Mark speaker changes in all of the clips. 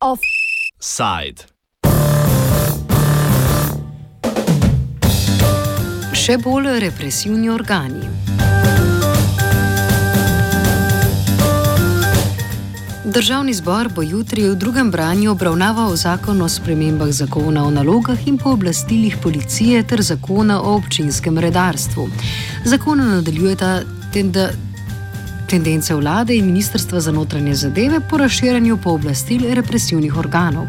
Speaker 1: Offside.
Speaker 2: Še bolj represivni organi. Državni zbor bo jutri v drugem branju obravnaval zakon o spremembah zakona o nalogah in pooblastilih policije ter zakona o občinskem redarstvu. Zakona nadaljujeta tendence vlade in ministrstva za notranje zadeve po razširjanju pooblastil represivnih organov.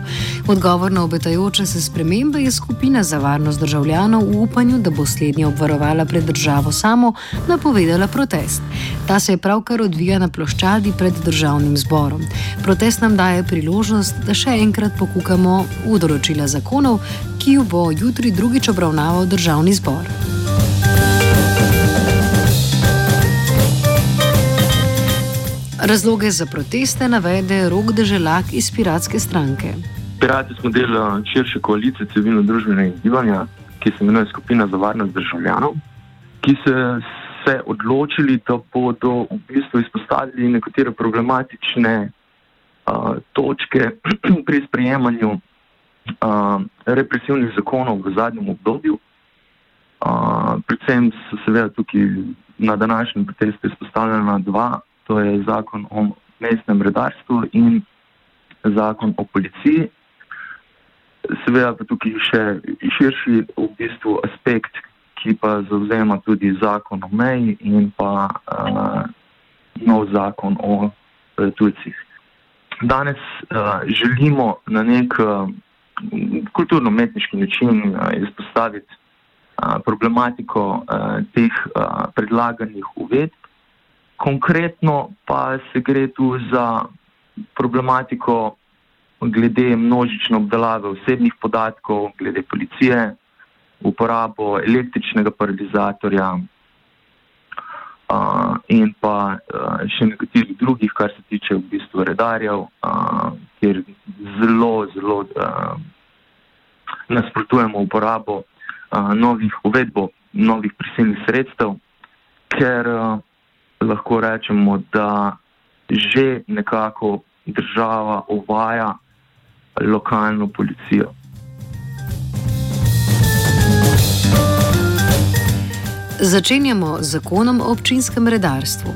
Speaker 2: Odgovor na obetajoče se spremembe je skupina za varnost državljanov v upanju, da bo slednja obvarovala pred državo samo, napovedala protest. Ta se je pravkar odvija na ploščadi pred državnim zborom. Protest nam daje priložnost, da še enkrat pokukamo v določila zakonov, ki jo bo jutri drugič obravnaval državni zbor. Razloge za proteste navede Rok Deželak iz Piratske stranke.
Speaker 3: Pirati smo del eh, širše koalicije civilno-družbenega gibanja, ki se imenuje Skupina za varnost državljanov, ki se se odločili, da bodo v bistvu izpostavili nekatere problematične uh, točke pri sprejemanju uh, represivnih zakonov v zadnjem obdobju. Uh, predvsem so seveda tukaj na današnjem protestu izpostavljena dva to je zakon o mestnem redarstvu in zakon o policiji. Seveda pa tukaj še širši v bistvu aspekt, ki pa zauzema tudi zakon o meji in pa uh, nov zakon o uh, tujcih. Danes uh, želimo na nek uh, kulturno-metniški način uh, izpostaviti uh, problematiko uh, teh uh, predlaganih uvedb, Konkretno pa se gre tu za problematiko glede množične obdelave osebnih podatkov, glede policije, uporabo električnega paralizatorja uh, in pa uh, še nekaterih drugih, kar se tiče v bistvu redarjev, uh, kjer zelo, zelo uh, nasprotujemo uporabo uh, novih uvedbo, novih prisilnih sredstev, ker uh, lahko rečemo, da že nekako država uvaja lokalno policijo.
Speaker 2: Začenjamo z zakonom o občinskem redarstvu.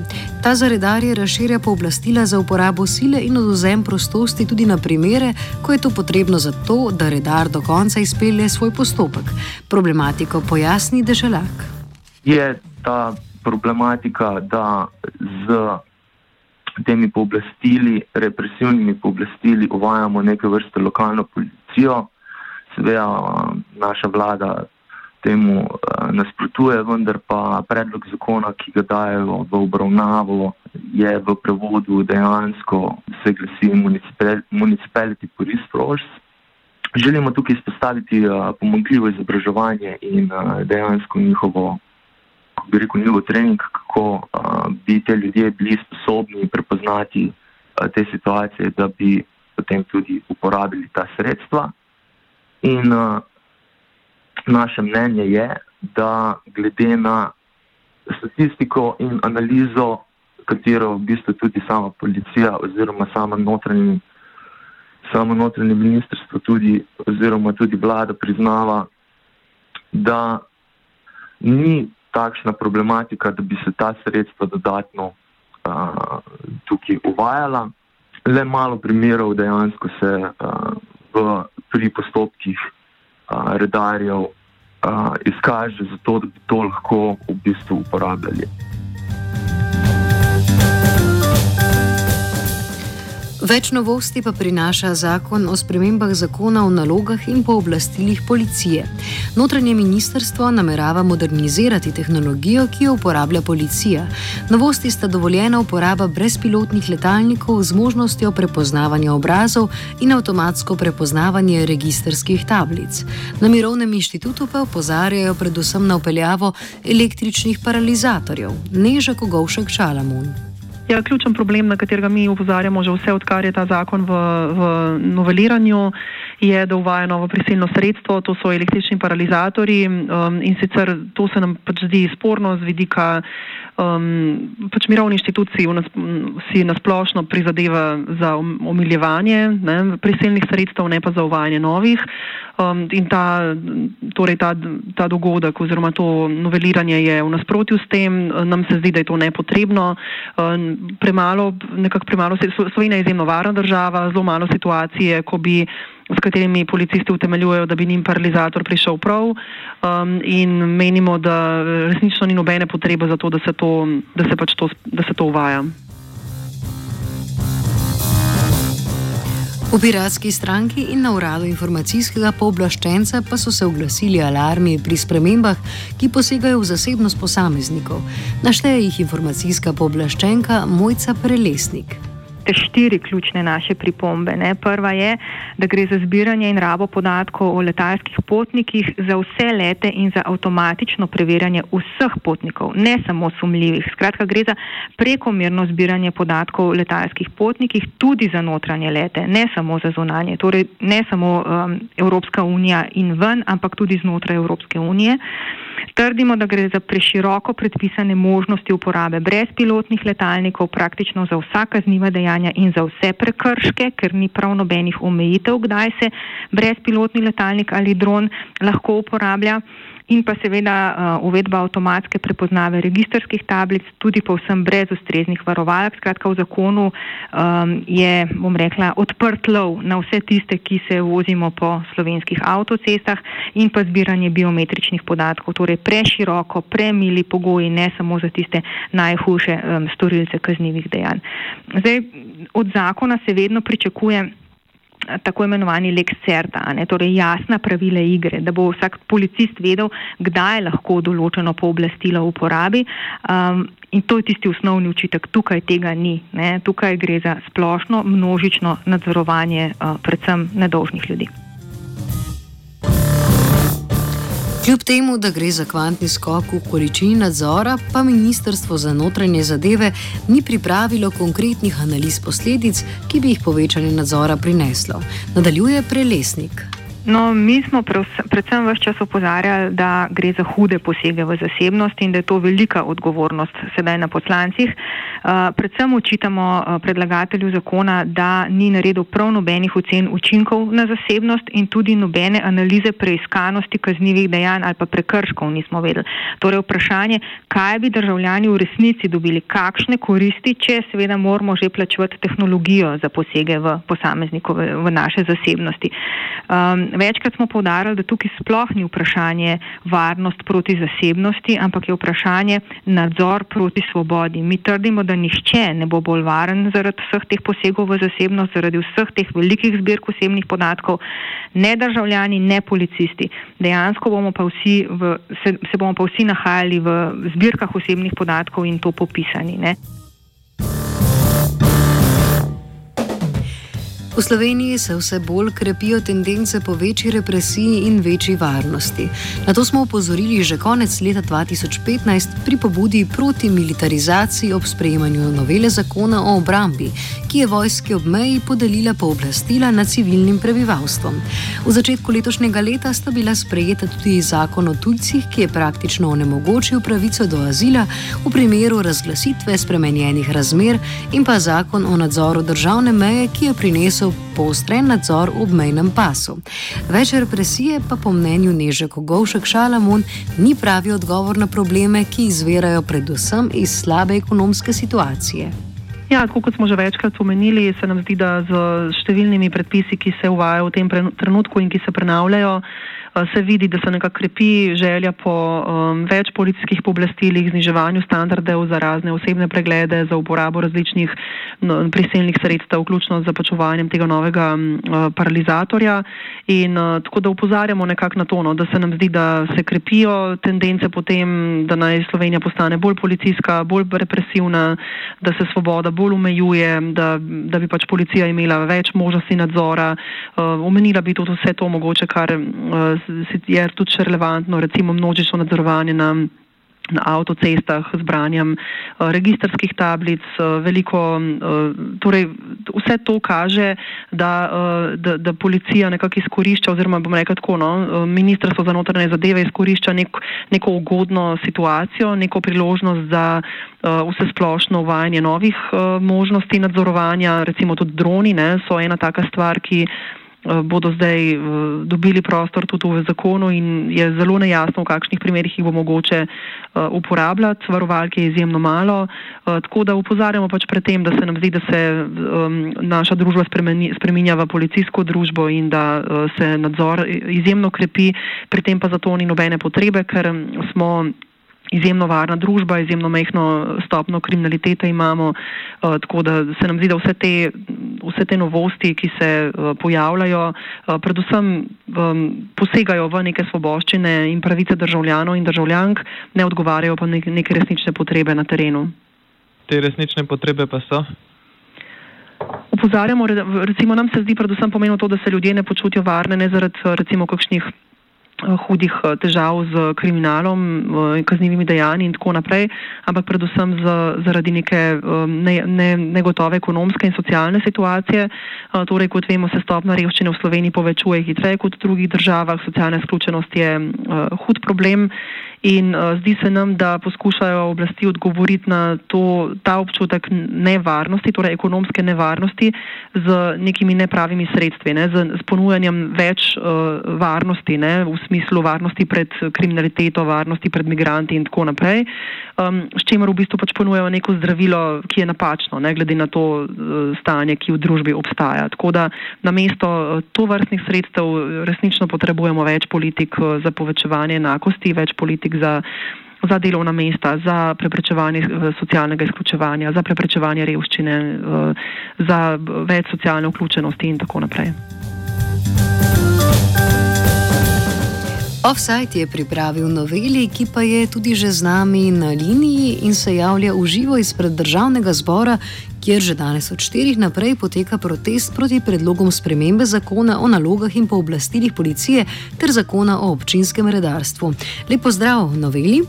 Speaker 2: Ta za redarje razširja pooblastila za uporabo sile in oduzem prostosti tudi na primere, ko je to potrebno za to, da redar do konca izpelje svoj postopek. Problematiko pojasni Deželak.
Speaker 3: Je ta problematika, da z temi pooblastili, represivnimi pooblastili, uvajamo neke vrste lokalno policijo. Seveda naša vlada temu eh, nasprotuje, vendar pa predlog zakona, ki ga dajo v obravnavo, je v prevodu dejansko se glasi Municipality Police Force. Želimo tukaj izpostaviti eh, pomankljivo izobraževanje in eh, dejansko njihovo bi rekel, njihov trening, kako uh, bi te ljudje bili sposobni prepoznati uh, te situacije, da bi potem tudi uporabili ta sredstva. In uh, naše mnenje je, da glede na statistiko in analizo, katero v bistvu tudi sama policija oziroma sama notranje. Samo notranje ministrstvo tudi, oziroma tudi vlada priznava, da ni takšna problematika, da bi se ta sredstva dodatno uh, tukaj uvajala. Le malo primerov dejansko se uh, v, pri postopkih uh, redarjev uh, izkaže za to, da bi to lahko v bistvu uporabljali.
Speaker 2: Več novosti pa prinaša zakon o spremembah zakona o nalogah in pooblastilih policije. Notranje ministrstvo namerava modernizirati tehnologijo, ki jo uporablja policija. Novosti sta dovoljena uporaba brezpilotnih letalnikov z možnostjo prepoznavanja obrazov in avtomatsko prepoznavanje registerskih tablic. Na Mirovnem inštitutu pa opozarjajo predvsem na upeljavo električnih paralizatorjev. Neža Kogovšek Šalamun.
Speaker 4: Ja, ključen problem, na katerega mi upozarjamo že vse, odkar je ta zakon v, v noveliranju, je, da uvaja novo prisilno sredstvo, to so električni paralizatori um, in sicer to se nam pač zdi sporno z vidika um, pač mirovni inštituciji nas, si nasplošno prizadeva za omiljevanje ne, prisilnih sredstev, ne pa za uvajanje novih. Um, in ta, torej ta, ta dogodek oziroma to noveliranje je v nasprotju s tem, nam se zdi, da je to nepotrebno. Um, premalo, nekako premalo, Slovenija je izjemno varna država, zelo malo situacije, ko bi s katerimi policisti utemeljujejo, da bi njim paralizator prišel prav um, in menimo, da resnično ni nobene potrebe za to, da se to, da se pač to, da se to uvaja.
Speaker 2: V piratski stranki in na uradu informacijskega pooblaščenca pa so se oglasili alarmi pri spremembah, ki posegajo v zasebnost posameznikov. Našteje jih informacijska pooblaščenka Mojca Prelesnik
Speaker 5: te štiri ključne naše pripombe. Ne. Prva je, da gre za zbiranje in rabo podatkov o letalskih potnikih za vse lete in za avtomatično preverjanje vseh potnikov, ne samo sumljivih. Skratka, gre za prekomerno zbiranje podatkov o letalskih potnikih tudi za notranje lete, ne samo za zunanje. Torej, ne samo um, Evropska unija in ven, ampak tudi znotraj Evropske unije. Trdimo, da gre za preširoko predpisane možnosti uporabe brezpilotnih letalnikov praktično za vsa kazniva dejanja in za vse prekrške, ker ni prav nobenih omejitev, kdaj se brezpilotni letalnik ali dron lahko uporablja in pa seveda uh, uvedba avtomatske prepoznave registerskih tablic, tudi povsem brez ustreznih varovalk. Skratka, v zakonu um, je, bom rekla, odprt lov na vse tiste, ki se vozimo po slovenskih avtocestah in pa zbiranje biometričnih podatkov, torej preširoko, premili pogoji, ne samo za tiste najhujše um, storilce kaznjivih dejanj. Zdaj, od zakona se vedno pričakuje, tako imenovani lex certa, ne, torej jasna pravila igre, da bo vsak policist vedel, kdaj lahko določeno pooblastilo uporabi. Um, in to je tisti osnovni učitek. Tukaj tega ni. Ne. Tukaj gre za splošno množično nadzorovanje uh, predvsem nedolžnih ljudi.
Speaker 2: Kljub temu, da gre za kvantni skok v količini nadzora, pa Ministrstvo za notranje zadeve ni pripravilo konkretnih analiz posledic, ki bi jih povečanje nadzora prineslo. Nadaljuje prelesnik.
Speaker 5: No, mi smo predvsem vse čas opozarjali, da gre za hude posege v zasebnost in da je to velika odgovornost sedaj na poslancih. Uh, predvsem očitamo uh, predlagatelju zakona, da ni naredil prav nobenih ocen učinkov na zasebnost in tudi nobene analize preiskanosti kaznjivih dejanj ali pa prekrškov nismo vedeli. Torej vprašanje, kaj bi državljani v resnici dobili, kakšne koristi, če seveda moramo že plačevati tehnologijo za posege v posameznikove, v naše zasebnosti. Um, večkrat smo povdarjali, da tukaj sploh ni vprašanje varnost proti zasebnosti, ampak je vprašanje nadzor proti svobodi. Mi trdimo, da nihče ne bo bolj varen zaradi vseh teh posegov v zasebnost, zaradi vseh teh velikih zbirk osebnih podatkov, ne državljani, ne policisti. Dejansko bomo pa vsi v, se, se bomo pa vsi nahajali v zbirkah osebnih podatkov in to popisani. Ne?
Speaker 2: V Sloveniji se vse bolj krepijo tendence po večji represiji in večji varnosti. Na to smo upozorili že konec leta 2015 pri pobudi proti militarizaciji ob sprejemanju novele zakona o obrambi, ki je vojski ob meji podelila pooblastila nad civilnim prebivalstvom. V začetku letošnjega leta sta bila sprejeta tudi zakon o tujcih, ki je praktično onemogočil pravico do azila v primeru razglasitve spremenjenih razmer in pa zakon o nadzoru državne meje, ki je prinesel so poostren nadzor v obmejnem pasu. Več represije pa po mnenju Neže Kogovšek Šalamun ni pravi odgovor na probleme, ki izvirajo predvsem iz slabe ekonomske situacije.
Speaker 4: Ja, tako kot smo že večkrat omenili, se nam zdi, da z številnimi predpisi, ki se uvajajo v tem trenutku in ki se prenavljajo, se vidi, da se nekako krepi želja po um, več policijskih pooblastilih, zniževanju standardov za razne osebne preglede, za uporabo različnih no, prisilnih sredstev, vključno z zapačovanjem tega novega uh, paralizatorja. In uh, tako da upozarjamo nekako na to, no, da se nam zdi, da se krepijo tendence potem, da naj Slovenija postane bolj policijska, bolj represivna, da se svoboda bolj omejuje, da, da bi pač policija imela več možnosti nadzora. Uh, omenila bi tudi vse to mogoče, kar uh, je tudi relevantno, recimo množično nadzorovanje na na avtocestah z branjem registrskih tablic, veliko, torej vse to kaže, da, da, da policija nekako izkorišča, oziroma bom rekel tako, no, ministrstvo za notranje zadeve izkorišča nek, neko ugodno situacijo, neko priložnost za vse splošno uvajanje novih možnosti nadzorovanja, recimo tudi droni ne, so ena taka stvar, ki Eh, bodo zdaj eh, dobili prostor tudi v zakonu in je zelo nejasno, v kakšnih primerjih jih bo mogoče eh, uporabljati. Varovalke je izjemno malo, tako da upozarjamo pač pred tem, da se nam zdi, da se naša družba spreminja v policijsko družbo in da se nadzor izjemno krepi, pri tem pa zato ni nobene potrebe, ker smo izjemno varna družba, izjemno mehko stopno kriminalitete imamo, uh, tako da se nam zdi, da vse te, vse te novosti, ki se uh, pojavljajo, uh, predvsem um, posegajo v neke svoboščine in pravice državljanov in državljank, ne odgovarjajo pa nek, neke resnične potrebe na terenu.
Speaker 6: Te resnične potrebe pa so?
Speaker 4: Upozarjamo, recimo nam se zdi predvsem pomenilo to, da se ljudje ne počutijo varne, ne zaradi recimo kakšnih Eh, hudih eh, težav z kriminalom, eh, kaznjivimi dejanji in tako naprej, ampak predvsem z, zaradi neke ne, ne, negotove ekonomske in socialne situacije. Torej, kot vemo, se stopna revščine v Sloveniji povečuje hitreje kot v drugih državah, socialna izključenost je hud problem In uh, zdi se nam, da poskušajo oblasti odgovoriti na to, ta občutek nevarnosti, torej ekonomske nevarnosti, z nekimi nepravimi sredstvi, ne, z, z ponujanjem več uh, varnosti, ne, v smislu varnosti pred kriminaliteto, varnosti pred migranti in tako naprej, um, s čimer v bistvu pač ponujajo neko zdravilo, ki je napačno, ne glede na to uh, stanje, ki v družbi obstaja. Tako da na mesto uh, to vrstnih sredstev resnično potrebujemo več politik uh, za povečevanje enakosti, več politik politik za, za delovna mesta, za preprečevanje eh, socialnega izključevanja, za preprečevanje revščine, eh, za več socialne vključenosti in tako naprej.
Speaker 2: Offside je pripravil noveli, ki pa je tudi že z nami na liniji in se javlja v živo izpred državnega zbora, kjer že danes od 4 naprej poteka protest proti predlogom spremembe zakona o nalogah in pooblastilih policije ter zakona o občinskem redarstvu. Lepo zdrav, noveli.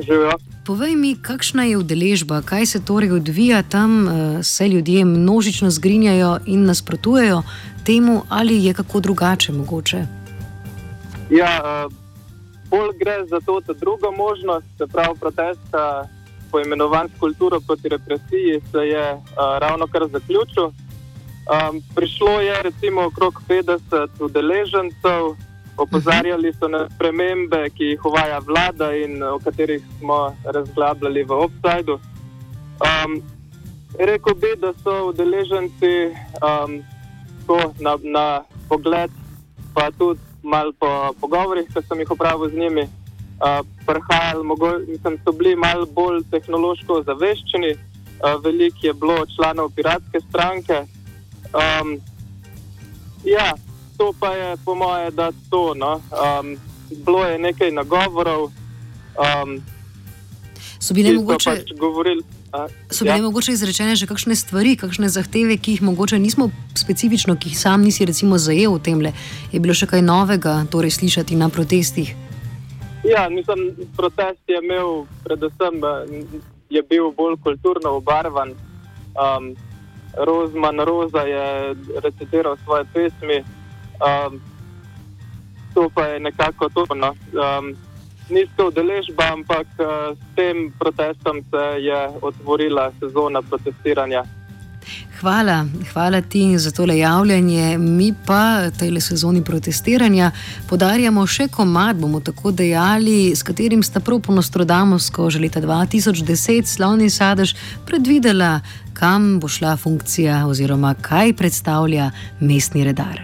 Speaker 7: Živijo.
Speaker 2: Povej mi, kakšna je udeležba, kaj se torej odvija tam, eh, se ljudje množično zgrinjajo in nasprotujejo temu, ali je kako drugače mogoče.
Speaker 7: Ja, uh, bolj gre za to, da druga možnost, se pravi protesta, poimenovan s kulturo proti represiji, se je uh, ravno kar zaključil. Um, prišlo je recimo okrog 50 udeležencev, opozarjali so na spremembe, ki jih uvaja vlada in o katerih smo razglabljali v obsajdu. Um, Rekl bi, da so udeleženci um, na, na pogled, pa tudi malo po pogovorih, ki sem jih opravil z njimi, uh, prihajali, mislim, so bili malo bolj tehnološko zaveščeni, uh, veliko je bilo članov piratske stranke. Um, ja, to pa je po moje, da to. No? Um, bilo je nekaj nagovorov. Um,
Speaker 2: so bile mogoče. Pač govorili, So bile ja. mogoče izrečene že kakšne stvari, kakšne zahteve, ki jih mogoče nismo specifično, ki jih sam nisi recimo zajel v tem le. Je bilo še kaj novega, torej slišati na protestih?
Speaker 7: Ja, mislim, protest je imel predvsem, je bil bolj kulturno obarvan. Um, Rozman Roza je recitiral svoje pesmi, um, to pa je nekako to. No. Um, nizka udeležba, ampak uh, s tem protestom se je otvorila sezona protestiranja.
Speaker 2: Hvala, hvala ti za tole javljanje. Mi pa tej sezoni protestiranja podarjamo še komad, bomo tako dejali, s katerim sta prav po Nostrodamovsko že leta 2010 slavni sadež predvidela, kam bo šla funkcija oziroma kaj predstavlja mestni redar.